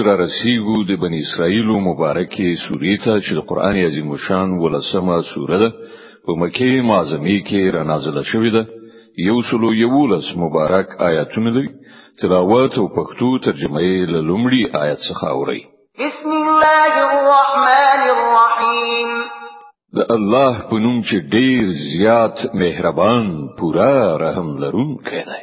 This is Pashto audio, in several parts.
چې را رسیږو د بنی اسرائیلو مبارکې سورې ته چې د قران عظیم شان ولسمه سوره ده په مکه معظمه کې را نازله شوې ده یو سلو یولس مبارک آیاتونه لري تلاوت او پښتو ترجمه یې له لومړي آیت څخه اوري بسم الله الرحمن الرحیم د الله په نوم چې ډیر زیات مهربان پورا رحم لرونکی دی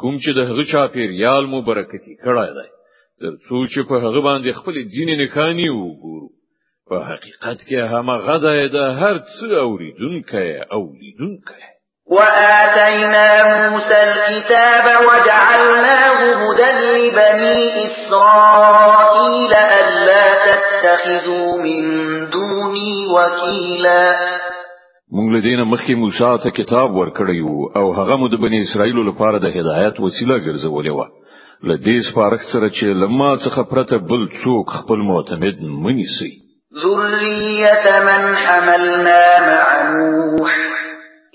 کوم چې د هغه چا پیریال مو برکتی کړای دی تر څو چې په هغه باندې خپل دین نه خاني وګورو په حقیقت کې هغه غدا د هر څه اوریدونکې او لیدونکې وآتينا موسى الكتاب وجعلناه هدى لبني إسرائيل ألا تتخذوا من دوني وكيلا مونږ له دینه مخکې موسی ته کتاب ورکړی او هغه مو د بنی اسرائیل لپاره د هدایت وسیله ګرځولې و له دې سپارښت سره چې لما څخه پرته بل څوک خپل معتمد منی سي ذریه من حملنا مع نوح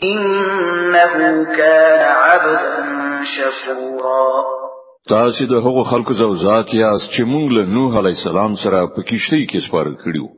انه كان عبدا شكورا تاسو د هغو خلکو زوزات یاست چې مونږ له نوح علی السلام سره په کیشتۍ کې سپار کړیو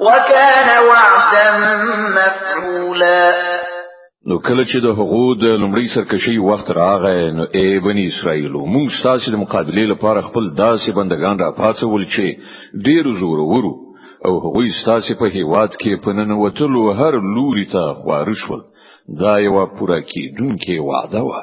وكان وعدا مفعولا نو کله چې د هغو د لمړی سرکشي وخت راغی نو ای بنی اسرائیلو موږ تاسو د مقابله لپاره خپل داسې بندگان را پاتول چې ډیر زور ورو او هغه تاسو په هیواد کې په نن وتلو هر لوري ته خوارشول دا یو پوره کیدونکې وعده وه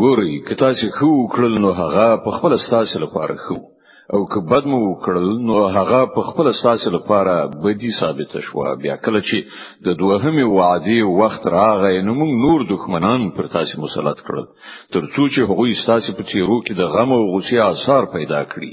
ګوري که تاسو خو وکړل نو هغه په خپل ستاسو لپاره خو او که بد مو وکړل نو هغه په خپل ستاسو لپاره بدی ثابت شو بیا کله چې د دوهمې وعده وخت راغی نو موږ نور دښمنان پر تاسو مسلط کړل ترڅو چې هغوی ستاسو په چیرو کې د غم او غصې آثار پیدا کړي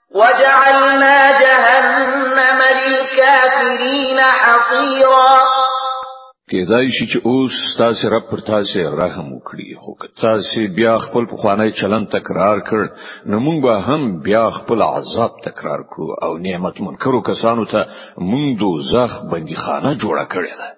وجعلنا جهنم للكافرين حصيرا کېدای شي چې اوس تاسو رب پر تاسو رحم وکړي خو که تاسو بیا خپل پخوانی چلن تکرار کړ نو موږ به هم بیا خپل عذاب تکرار کړو او نعمت منکرو کسانو ته موږ دوزخ بندي خانه جوړه کړې ده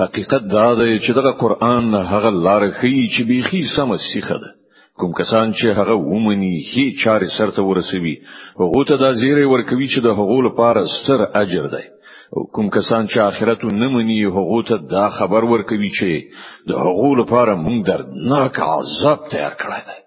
حقیقت دا دی چې دغه قران هغه لار ښیي چې بیخي سم سیخه ده کوم کسان چې هغه ومني هي چارې سرته ورسوي هغه ته دا زیری ورکوي چې د هغو لپاره ستر اجر دی او کوم کسان چې آخرت نه مني هغه ته دا خبر ورکوي چې د هغو لپاره موږ دردناک عذاب تیار کړی دی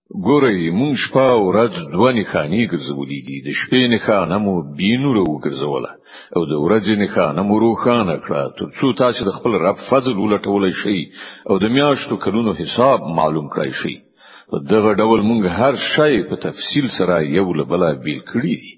ګورئ مونږ شپه او ورځ دوه نښانې ګرځولې دي د شپې نښانه مو بینوره وګرځوله او د ورځې نښانه مو روښانه کړه ترڅو تاسو د خپل رب فضل ولټول شئ او د میاشتو کلونو حساب معلوم کړئ شئ په دغه ډول مونږ هر شی په تفصیل سره یو له بله بیل کړی دي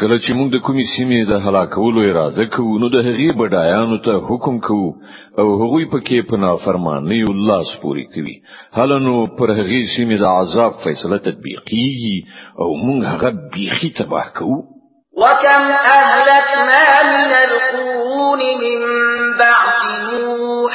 کله چې موږ د کومې سیمې د هلاکولو اراده کوو نو د هغې بډایانو ته حکم کوو او هغوی پکې په نافرمانی الله سپوري کوي هلنو پر هغې سیمې د عذاب فیصله تطبیقیږي او موږ هغه بیخي تباه کوو وكم أهلكنا من القرون من بعد نوح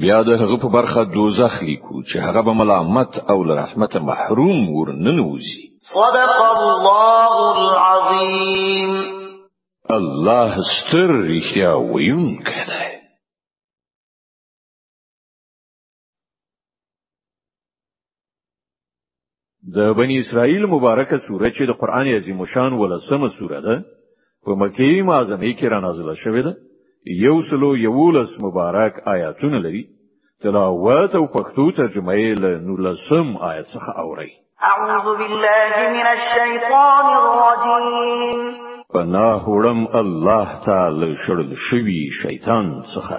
بیا د هغه په برخه دوزخ لیکو چې هغه به ملامت او له رحمت محروم ورننوزي صدق الله العظیم الله ستر رښتیا ویونکی دی د بنی اسرائیل مبارکه سوره چې د قران عظیم شان ولسمه سوره ده په مکه معظمه کې را نازله شوې ده یو سلو یولس مبارک آیاتونه لري تلاوت او پښتو ترجمه یې له نولسم آیت څخه اوري اعوذ بالله من الشیطان الرجیم پناه وړم الله تعالی شړل شوی شیطان څخه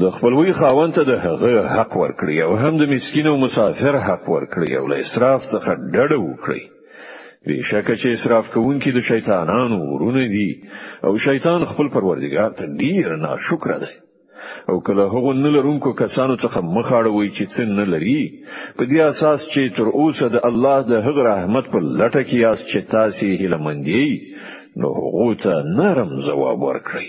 د خپلوي خاوند ته د هغه حق ورکړي او هم د مسکین او مسافر حق ورکړي او له اسراف څخه ډډه وکړي بشک چې اسراف کوونکي د شیطانانو ورونه دي او شیطان خپل پروردګار ته ډیر ناشکر دی او کله هغه نه لرونکو کسانو څخه مخاړوي چې څه نه لري په دې اساس چې تر اوسه د الله د هغه رحمت په لټه کې یاست چې تاسو هیله مندي نو هغه ته نرم ځواب ورکړئ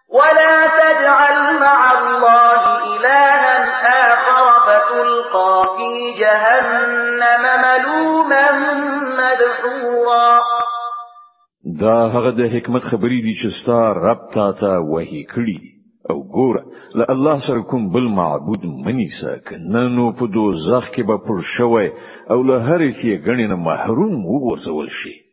ولا تجعل مع الله إلها آخر فتلقى في جهنم ملوما مدحورا دا هغه د حکمت خبرې دي چې ستا رب تا ته وحي کړی او ګور له الله سره کوم بل معبود منی ساکه نه نو په دوزخ کې به پر شوی او له هرې کې غنی نه محروم وګرځول شي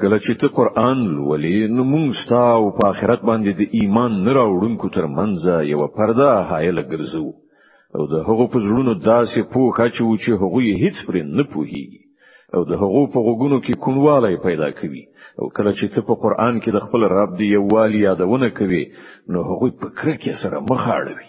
کله چې ته قران لولې نو موږ ستا او په آخرت باندې د ایمان نه راوړونکو تر منځ یو پرده حایله ګرځو او د هغو په زړونو داسې پوښ اچو چې هغه یې هیڅ پرې نه پوهیږي او د هغو په غوګونو کې کونواله پیدا کوي او کله چې ته په قران کې د خپل رب دی یووالي یادونه کوي نو هغه په کرکه سره مخ اړوي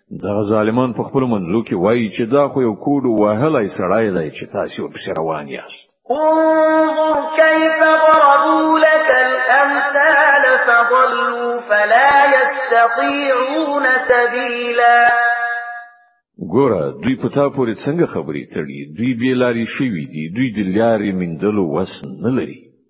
دا ظالمان په خپل منځو کې وایي چې دا خو یو کوډ وهلای سړی دی چې تاسو ورپسې روان یاست انظر كيف ضربوا لك الأمثال فضلوا فلا يستطيعون سبيلا ګوره دوی په تا پورې څنګه خبرې تړي دوی بې لارې شوي دي دوی د لارې مندلو وس نه لري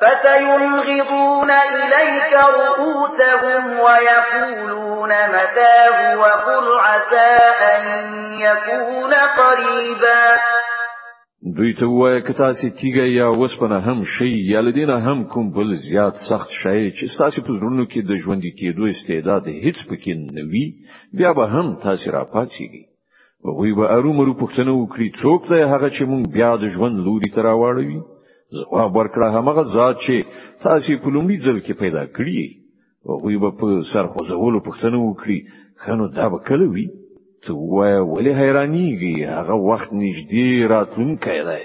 فسينغضون إليك رؤوسهم ويقولون متاه وقل عسى أن يكون قريبا دوی ته وایه که تاسو تیګه یا وسپنه هم شي یا لدینه هم کوم بل زیات سخت شي چې تاسو په زړونو کې د ژوند کېدو استعداد هیڅ پکې نه وي بیا به هم تاسو را پاتېږي هغوی به ارومرو پوښتنه وکړي څوک دی هغه چې مونږ بیا د ژوند لوري ته راوړوي ځواب ورکړه هغه ذات چې تاسو په لومړي ځل کې پیدا کړی هغوی به په سر خوځولو پوښتنه وکړي خنو دا به کله وي ته وایې ولې حیرانیږي هغه وخت نږدې راتلونکی دی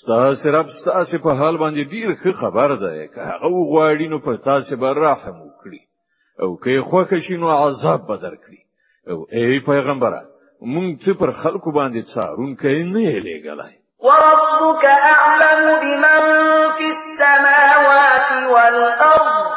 ستاسو رب ستاسو په حال باندې ډیر ښه خبر ده که هغه غواړي نو په تاسو به رحم وکړي او که خوښ شي نو عذاب به درکړي او ای پیغمبره مونږ ته پر خلکو باندې څارونکی نه لګلای وربك اعلم بمن في السماوات والارض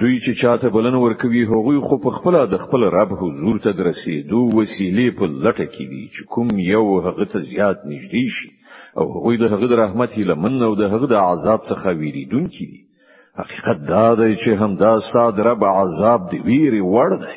دوی چې چاته بلنه ورکوي هغوی خو په خپل د خپل رب حضور ته درسي دوه وسیلې په لټه کې دي چې کوم یو هغه ته زیات نږدې شي او هغوی د هغه د رحمت هیله من او د هغه د عذاب څخه ویریدونکي دي حقیقت دا دی چې همدا ساده رب عذاب دی ویری وړ دی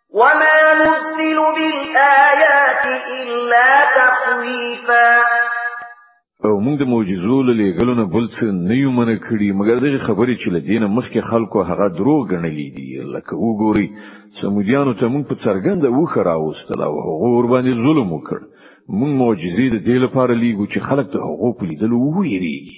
وما نرسل بالآيات إلا تخويفا او موږ د معجزو له لېګلو نه بل څه نه یو منع کړی مګر دغه خبرې چې لدینه مخکې خلکو هغه دروغ ګڼلې دي لکه وګوري سمودیانو ته موږ په څرګنده وخه راوستل او هغه ور باندې ظلم وکړ موږ معجزې د دې لپاره لیږو چې خلک د هغو په لیدلو وویریږي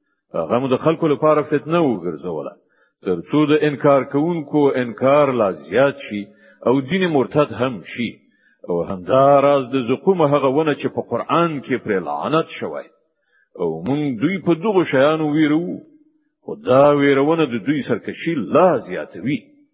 هغه مو د خلکو لپاره فتنه وګرځوله ترڅو د انکار کوونکو انکار لا زیات شي او دین مرتد هم شي او همدا راز د زقوم هغه ونه چې په قران کې پر لعنت شوی او مونږ دوی په دغه شیانو ویرو خدا ویرونه د دوی سرکشي لا زیاتوي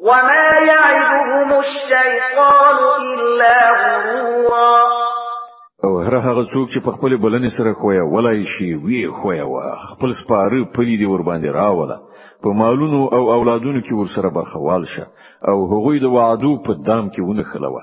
وما يعدهم الشيطان إلا غرورا او هر هغه څوک چې په خپل بلنې سره خویا ولای شي وی خویا وا خپل سپاره پلی دی ور باندې راوله په مالونو او اولادونو کې ور سره برخوال شه او هغوی د وعدو په دام کې ونه خلوه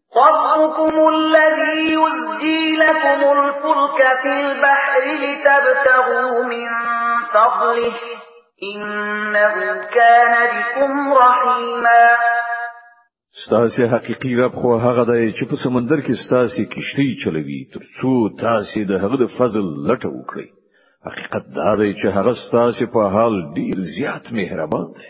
ربكم الذي يزجي لكم الفلك في البحر لتبتغوا من فضله إنه كان بكم رحيما ستاسو حقيقي رب خو هغه دی چې په سمندر کې ستاسو کشتي چلوي تر څو تاسو د هغه د فضل لټه وکړئ حقیقت دا دی چې هغه ستاسو په حال ډیر زیات مهربان دی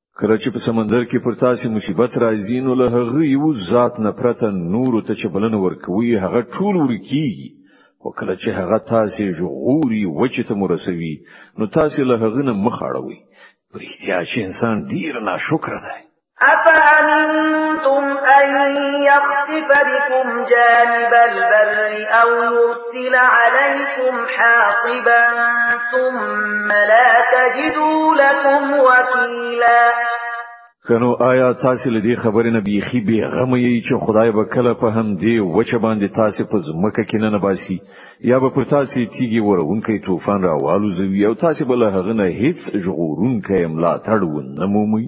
کله چې په سمندر کې پر تاسو مصیبت راځي نو له هغه یو ذات نه پرته نور ته چې بلنه ورکوي هغه ټول ورکیږي او کله چې هغه تاسو ژغوري وچې ته مرسوي نو تاسو له هغه نه مخ اړوي پر احتیاج انسان ډیر ناشکر دی أفأمنتم أن يخسف بكم جانب البر أو يرسل أرسل عليكم حاصبا ثم لا تجدوا لكم وكيلا کنو آیا تاسو لدی خبرې نه بیخي به غم یی چې خدای به کله په هم دی وچ باندې تاسو په زمکه کې نه نباسي یا به پر تاسو تیږي ورونکې طوفان راوالو زوی او تاسو بل هغه نه هیڅ ژغورونکې املا تړون نه مومي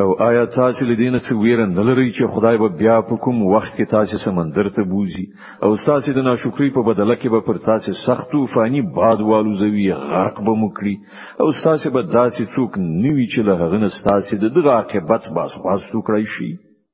او آیا تاسو لدینه څه ویره نه لرئ چې خدای به بیا په کوم وخت کې تاسو سمندر ته بوزي او تاسو د ناشکری په بدله کې به پر تاسو سخت او فانی باد والوزوي غرق به مکړي او تاسو به داسې څوک نیوي چې له هغه نه تاسو د دغه عاقبت باس باس کړئ شي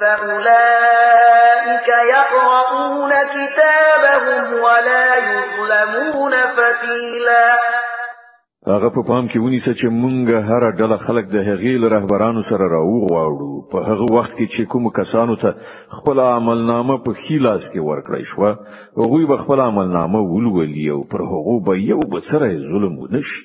فأولئك يقرؤون كتابهم ولا يظلمون فتيلا هغه په پام کې ونیسه چې مونږه هر ډله خلک د هغیل رهبرانو سره راوغواړو په هغه وخت کې چې کوم کسانو ته خپل عملنامه په خیلاس کې ورکړی شو هغه به خپل عملنامه ولولي او پر هغه به یو بڅره ظلم ونشي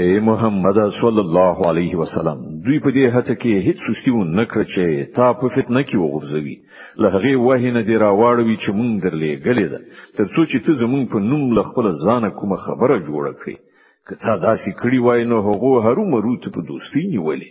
اے محمد صلی الله علیه وسلم دوی په دې هڅه کې هیڅ سستی و نه کړ چې تا په فتنه کې وغورځوي له هغه وه نه دی راوړوي چې مونږ درلې غلې ده تر څو چې ته زمونږ په نوم له خپل ځانه کومه خبره جوړه کړې که تا داسې کړی وای نو هغه هرو مرو ته په دوستۍ نیولې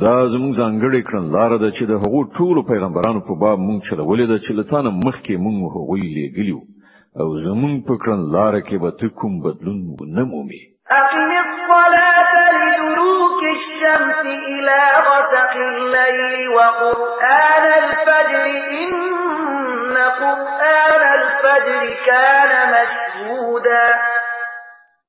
دا زموږ ځانګړې کړنلاره ده چې د هغو ټولو پیغمبرانو په باب موږ چلولې ده چې له تانه مخکې موږ هغوی لېږلي او زموږ په کړنلاره کې به ته کوم بدلون ونه مومې أقم الصلاة لدروك الشمس إلى غسق الليل وقرآن الفجر إن قرآن الفجر كان مشهودا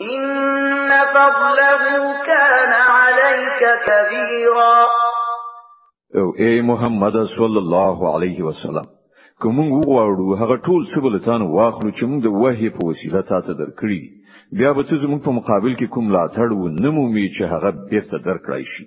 إن فضله كان عليك كبيرا او اے محمد صلی الله علیه وسلم کوم وغواړو هغه ټول څه بلتان واخلو چې موږ د وحی په وسیله تاسو درکړي بیا به تاسو موږ په مقابل کې کوم لا تړو نمومي چې هغه بیرته درکړای شي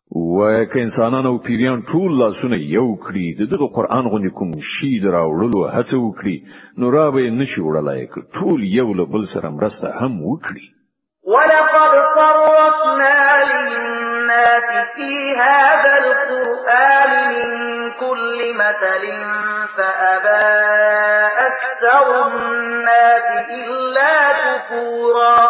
وای که انسانان او پیریان ټول لاسونه یو کړي د دغه قران غوندې کوم شی دراوړلو هڅه وکړي نو را به نشي وړلای که ټول یو له بل سره مرسته هم وکړي ولقد صرفنا للناس في هذا القرآن من كل مثل فأبى أكثر الناس إلا كفورا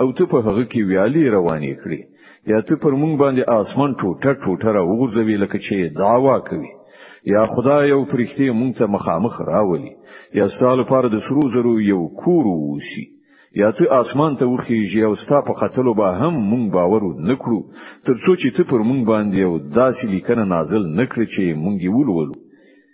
او ته په هغه کې ویالي روانې کړې یا ته پر مونږ باندې آسمان ټوټه ټوټه را وغورځوي لکه چې دعوا کوي یا خدای او فرښتې مونږ ته مخامخ راولي یا ستاسو لپاره د سرو زرو یو کور ووسی یا ته آسمان ته وخیږي او ستا په قتلو به هم مونږ باور نکړو ترڅو چې ته پر مونږ باندې یو داسې لیکنه نازل نکړې چې مونږ یې ولولو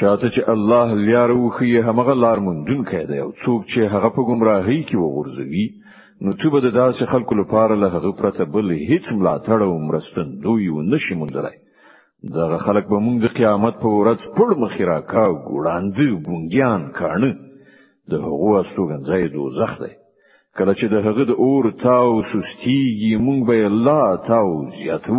چاته چې الله لار وخی هغه لار مونږ کړي او څوک چې هغه په گمراهۍ کې وغورځوي نو ته به د داسې خلکو لپاره له هغه پرته بل هیڅ ملاتړ او مرستندوی و نشي موندلای دغه خلک به موږ د قیامت په ورځ پړ مخې راکا او ګوړاندې ګونګیان کاڼه د هغو استوګنځای دوزخ دی کله چې د هغه د اور تاو سستیږي موږ به الله تاو زیاتو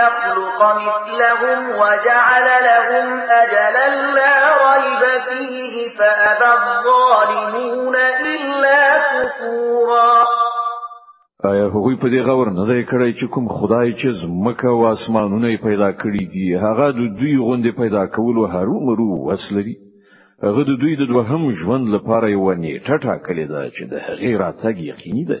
يخلق مثلهم وجعل لهم أجلا لا ريب فيه فأبى الظالمون إلا كفورا آیا هغوی په دې غور نه دی کړی چې کوم خدای چې زمکه او اسمانونه پیدا کړی دي هغه د دوی غوندې پیدا کولو هرو مرو وسلري هغه د دوی د دوهم ژوند لپاره یو نیټه ټاکلې ده چې د هغې راتګ یقیني دی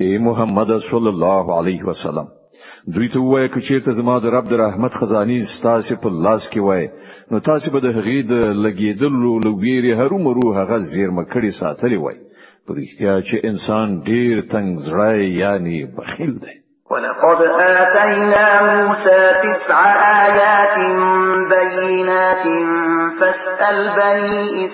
اے محمد صلی الله علیه وسلم دوی ته وایي چې چیرته زما د رب د رحمت خزاني ستاسو په لاس کې وای نو تاسو به د هغې د لګیدلو لویری هرو مرو هغه زیرمه کړی ساتلی وای په رښتیا چې انسان ډیر تنگ زړه یعنی بخیل دی ولقد آتينا موسى تسع آيات بينات فاسأل بني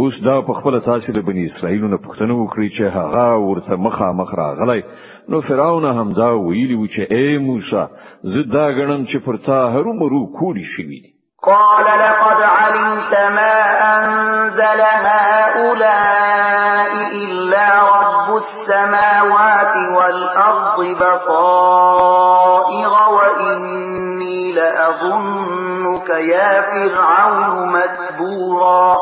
اوس دا په خپل تاسو د بنی اسرائیل نه پوښتنه وکړي چې هغه ورته مخامخ راغلی نو فرعون هم دا ویلی و چې اے موسی زه دا غنم چې پر تا هر مرو کولی شوی دی قال لقد علمت ما انزل هؤلاء الا رب السماوات والأرض بصائر وإني لأظنك يا فرعون مكبورا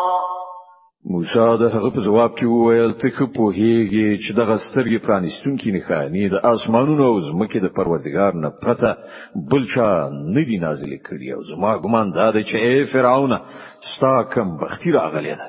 موسی د هغه په جواب کې وویل ته خو په هیږي چې د غسترګې پرانیستونکو نښانې د اسمانونو او زمکه د پروردگار نه پرته بل چا نه دی نازل کړی او زما ګمان دا دی چې ای فرعون ستا کم بختی راغلی ده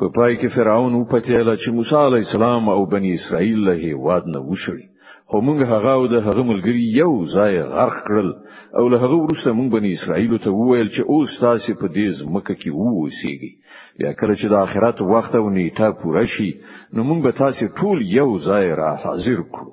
په پای کې فرعون او پتیاله چې موسی علی السلام او بنی اسرائیل له هیواد نه وشړي خو موږ هغه او د هغه ملګری یو ځای غرق کړل او له هغه وروسته موږ بنی اسرائیل ته وویل چې اوس تاسو په دې ځمکه کې اوسېږئ بیا کله چې د آخرت وخت او نیټه پوره شي نو موږ به تاسو ټول یو ځای را حاضر کړو